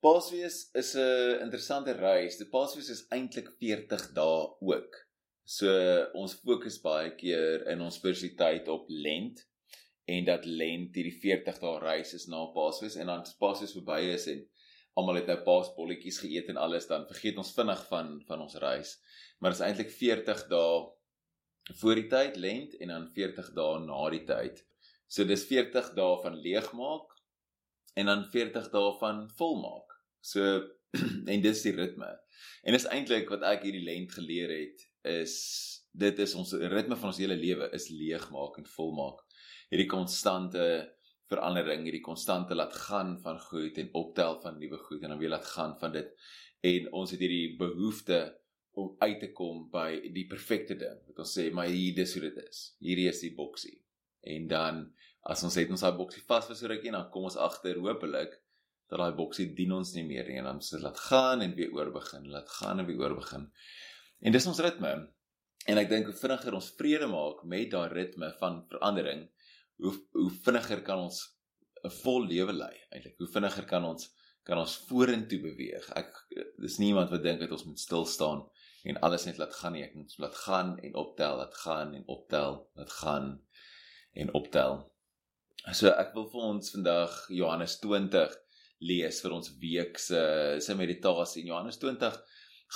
Paasfees is 'n interessante reis. Die Paasfees is eintlik 40 dae ook. So ons fokus baie keer in ons spiritualiteit op Lent en dat Lent hierdie 40 dae reis is na Paasfees en dan Paasfees verby is en almal het nou paasbolletjies geëet en alles dan vergeet ons vinnig van van ons reis. Maar dit is eintlik 40 dae voor die tyd Lent en dan 40 dae na die tyd. So dis 40 dae van leegmaak en dan 40 dae van volmaak. So en dis die ritme. En dis eintlik wat ek hierdie lent geleer het is dit is ons ritme van ons hele lewe is leegmaak en volmaak. Hierdie konstante verandering, hierdie konstante laat gaan van goed en optel van nuwe goed en dan weer laat gaan van dit en ons het hierdie behoefte om uit te kom by die perfekte ding. Wat ons sê, maar hier dis hoe dit is. Hierdie is die boksie. En dan as ons het ons daai boksie vas vir so rukkie, dan kom ons agter hopelik dat daai boksie dien ons nie meer nie en dan sê laat gaan en weer oorbegin, laat gaan en weer oorbegin. En dis ons ritme. En ek dink hoe vinniger ons vrede maak met daai ritme van verandering, hoe hoe vinniger kan ons 'n vol lewe lei eintlik. Hoe vinniger kan ons kan ons vorentoe beweeg. Ek dis nie iemand wat dink dat ons moet stil staan en alles net laat gaan nie. Ek moet laat gaan en optel, laat gaan en optel, laat gaan en optel. So ek wil vir ons vandag Johannes 20 lees vir ons week se se meditasie. In Johannes 20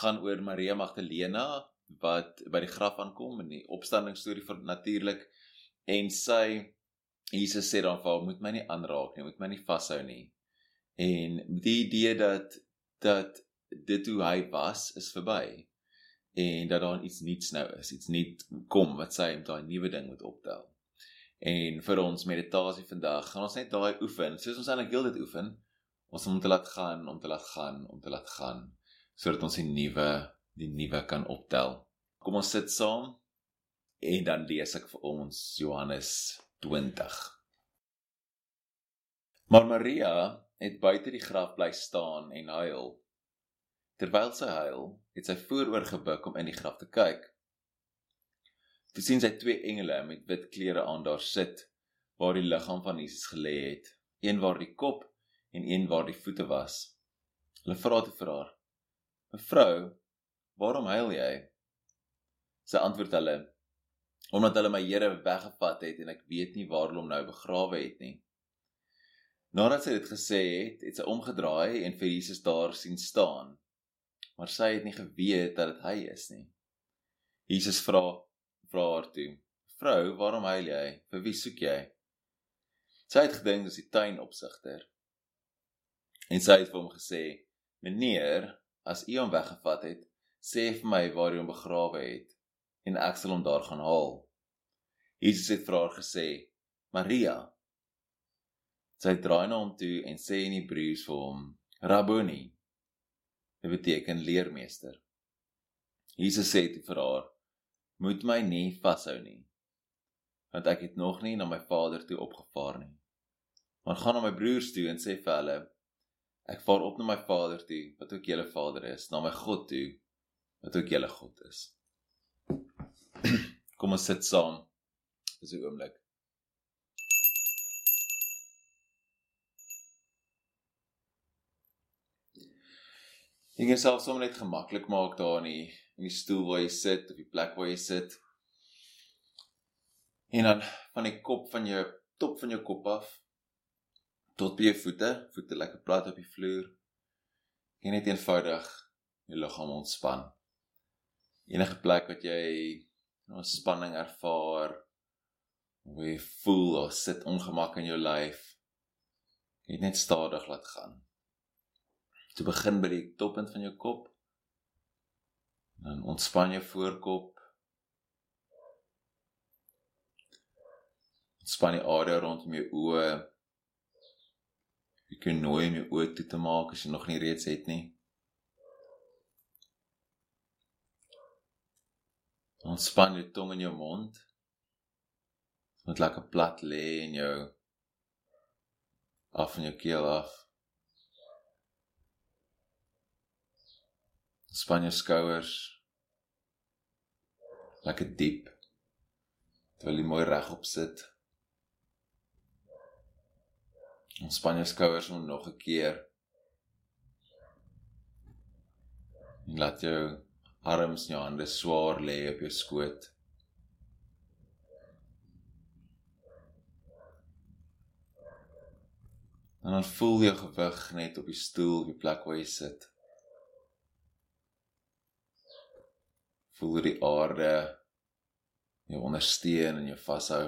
gaan oor Maria Magdalena wat by die graf aankom en die opstanding storie vir natuurlik en sy Jesus sê dan vir haar moet my nie aanraak nie, moet my nie vashou nie. En die idee dat dat dit hoe hy was is verby en dat daar iets nuuts nou is, iets nuut kom wat sy met daai nuwe ding moet optel. En vir ons meditasie vandag gaan ons net daai oefen, soos ons eintlik heeltyd oefen, ons om te laat gaan, om te laat gaan, om te laat gaan sodat ons die nuwe die nuwe kan optel. Kom ons sit saam en dan lees ek vir ons Johannes 20. Maar Maria het buite die graf bly staan en huil. Terwyl sy huil, het sy vooroor gebuk om in die graf te kyk. Toe sien sy twee engele met wit klere aan daar sit waar die liggaam van Jesus gelê het, een waar die kop en een waar die voete was. Hulle vra te vir haar: "Mevrou, waarom huil jy?" Sy antwoord hulle: "Omdat hulle my Here weggevat het en ek weet nie waar hulle hom nou begrawe het nie." Nadat sy dit gesê het, het sy omgedraai en vir Jesus daar sien staan. Maar sy het nie geweet dat dit hy is nie. Jesus vra vra haar toe: "Vrou, waarom huil jy? Vir wie soek jy?" Sy het gedink dis die tuinopsigter. En sy het vir hom gesê: "Meneer, as u hom weggevat het, sê vir my waar u hom begrawe het en ek sal hom daar gaan haal." Jesus het vir haar gesê: "Maria." Sy draai na hom toe en sê in Hebreëus vir hom: "Rabboni." Dit beteken leermeester. Jesus sê toe vir haar: "Moet my nie vashou nie, want ek het nog nie na my Vader toe opgevaar nie. Maar gaan na my broers toe en sê vir hulle: Ek vaar op na my Vader toe, wat ook julle Vader is, na my God toe, wat ook julle God is. Kom ons sit saam. Dis 'n oomblik. Jy kan self sommer net gemaklik maak daar in die in die stoel waar jy sit of die plek waar jy sit. En dan van die kop van jou top van jou kop af tot by jou voete, voete lekker plat op die vloer. En net eenvoudig jou liggaam ontspan. Enige plek wat jy 'n spanning ervaar, waar jy voel of sit ongemak in jou lyf, jy net stadig laat gaan. Toe begin by die toppunt van jou kop. Dan ontspan jou voorkop. Ontspan die area rondom jou oë, Jy kan nooi om jou oë toe te maak as jy nog nie reeds het nie. Ontspan jou tong in jou mond. Met lekker plat lê in jou af van jou keel af. Ontspan jou skouers. Lekker diep. Terwyl jy mooi regop sit. Ontspan jou skouers om nog 'n keer. En laat jou arms en jou hande swaar lê op jou skoot. En dan voel jy gewig net op die stoel, op die plek waar jy sit. Voel die aarde jou ondersteun en jou vashou.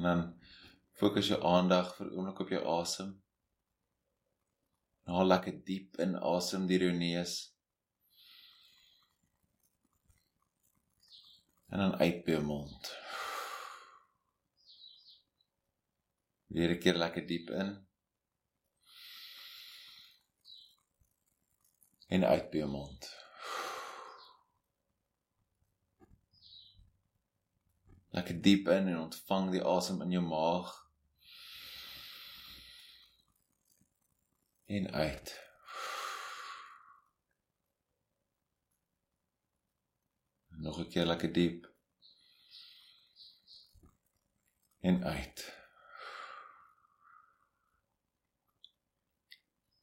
En dan fokus jou aandag vir oomblik op jou asem. Haal lekker diep in asem deur jou neus. en dan uit by jou mond. Weer 'n keer lekker diep in. En uit by jou mond. Lekker diep in en ontvang die asem in jou maag. En uit. Nog 'n keer lekker diep. En uit.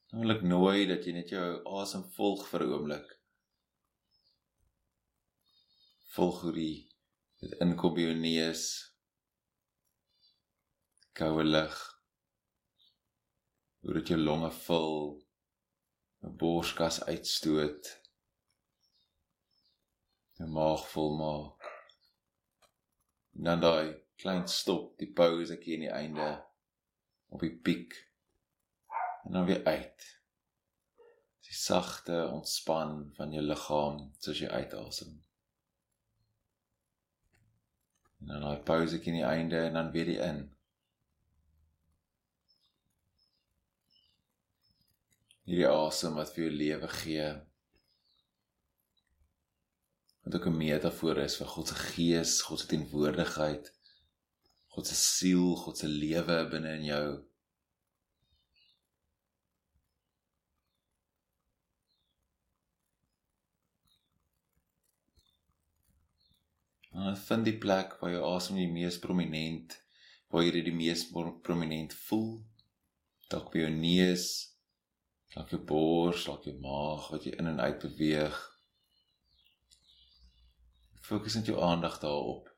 Nou wil ek nooi dat jy net jou asem volg vir 'n oomblik. Volg hoe die dit inkom by jou neus. Koue lug. Hoe dit jou longe vul. 'n Borskas uitstoot jou maag vol maak. En dan daai klein stop, die pause ek hier aan die einde op die piek. En dan weer uit. Die sagte ontspan van jou liggaam soos jy uitasem. En dan daai pause ek aan die einde en dan weer die in. Hierdie asem wat vir jou lewe gee wat ook 'n metafoor is vir God se gees, God se teenwoordigheid, God se siel, God se lewe binne in jou. En vind die plek waar jou asem die mees prominent, waar jy dit die mees prominent voel. Dalk by jou neus, dalk jou bors, dalk jou maag wat jy in en uit beweeg. Fokus net jou aandag daarop.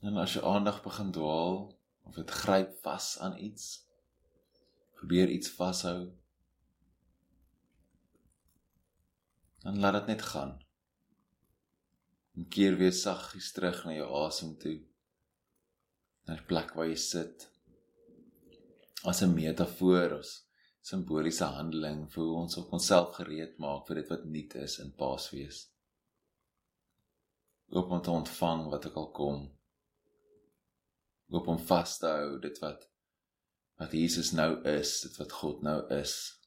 En as jou aandag begin dwaal of dit gryp vas aan iets, probeer iets vashou, dan laat dit net gaan. En keer weer saggies terug na jou asem toe. Na die plek waar jy sit. As 'n metafoor, as simboliese handeling vir hoe ons op onsself gereed maak vir dit wat nuut is in Paasfees. Oop om te ontvang wat ook al kom hoop om vas te hou dit wat wat Jesus nou is, dit wat God nou is.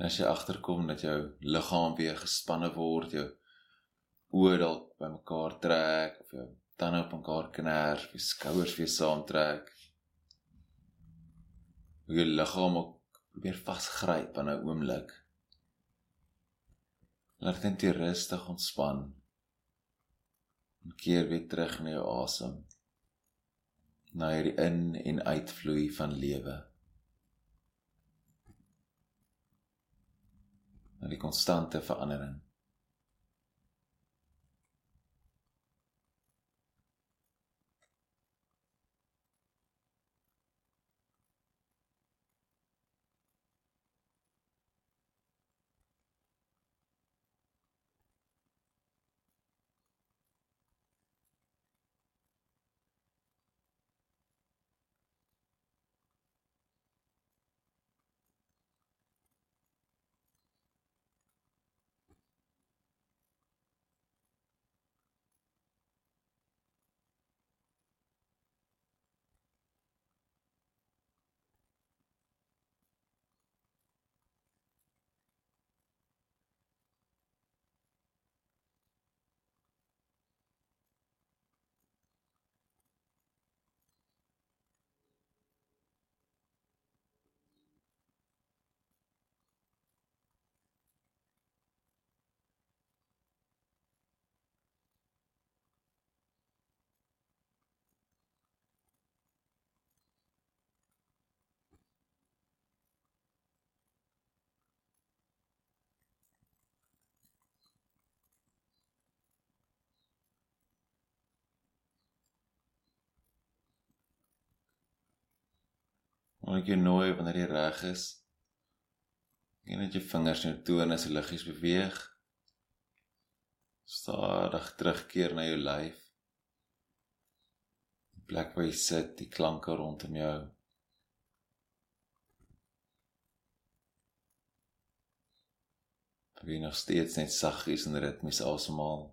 En as jy agterkom dat jou liggaam weer gespanne word, jou oë dalk bymekaar trek of jou tande op mekaar kners, jou skouers weer saamtrek. Hoe jou liggaam ook probeer vasgryp aan 'n oomblik. Laat net rustig ontspan. En keer weer terug na jou asem. Na hierdie in en uitvloei van lewe. Na die konstante verandering. Maar ek jou nooi wanneer jy reg is. En net jou vingers nou toe en as liggies beweeg. Stadig terugkeer na jou lyf. Die plek waar jy sit, die klanke rondom jou. Probeer nog steeds net saggies en ritmies asemhaal.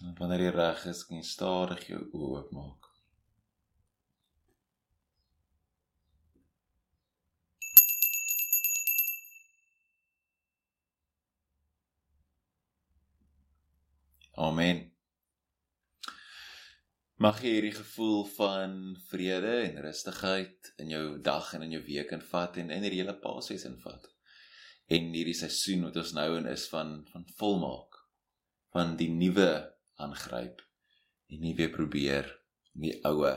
En wanneer jy reg is, kan jy stadig jou oë oopmaak. Amen. Mag jy hierdie gevoel van vrede en rustigheid in jou dag en in jou week invat en in hierdie hele Paasfees invat. En hierdie seisoen wat ons nou in is van van volmaak van die nuwe aangryp en nie weer probeer om die oue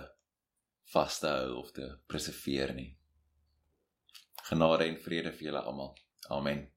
vas te hou of te preserveer nie. Genade en vrede vir julle almal. Amen.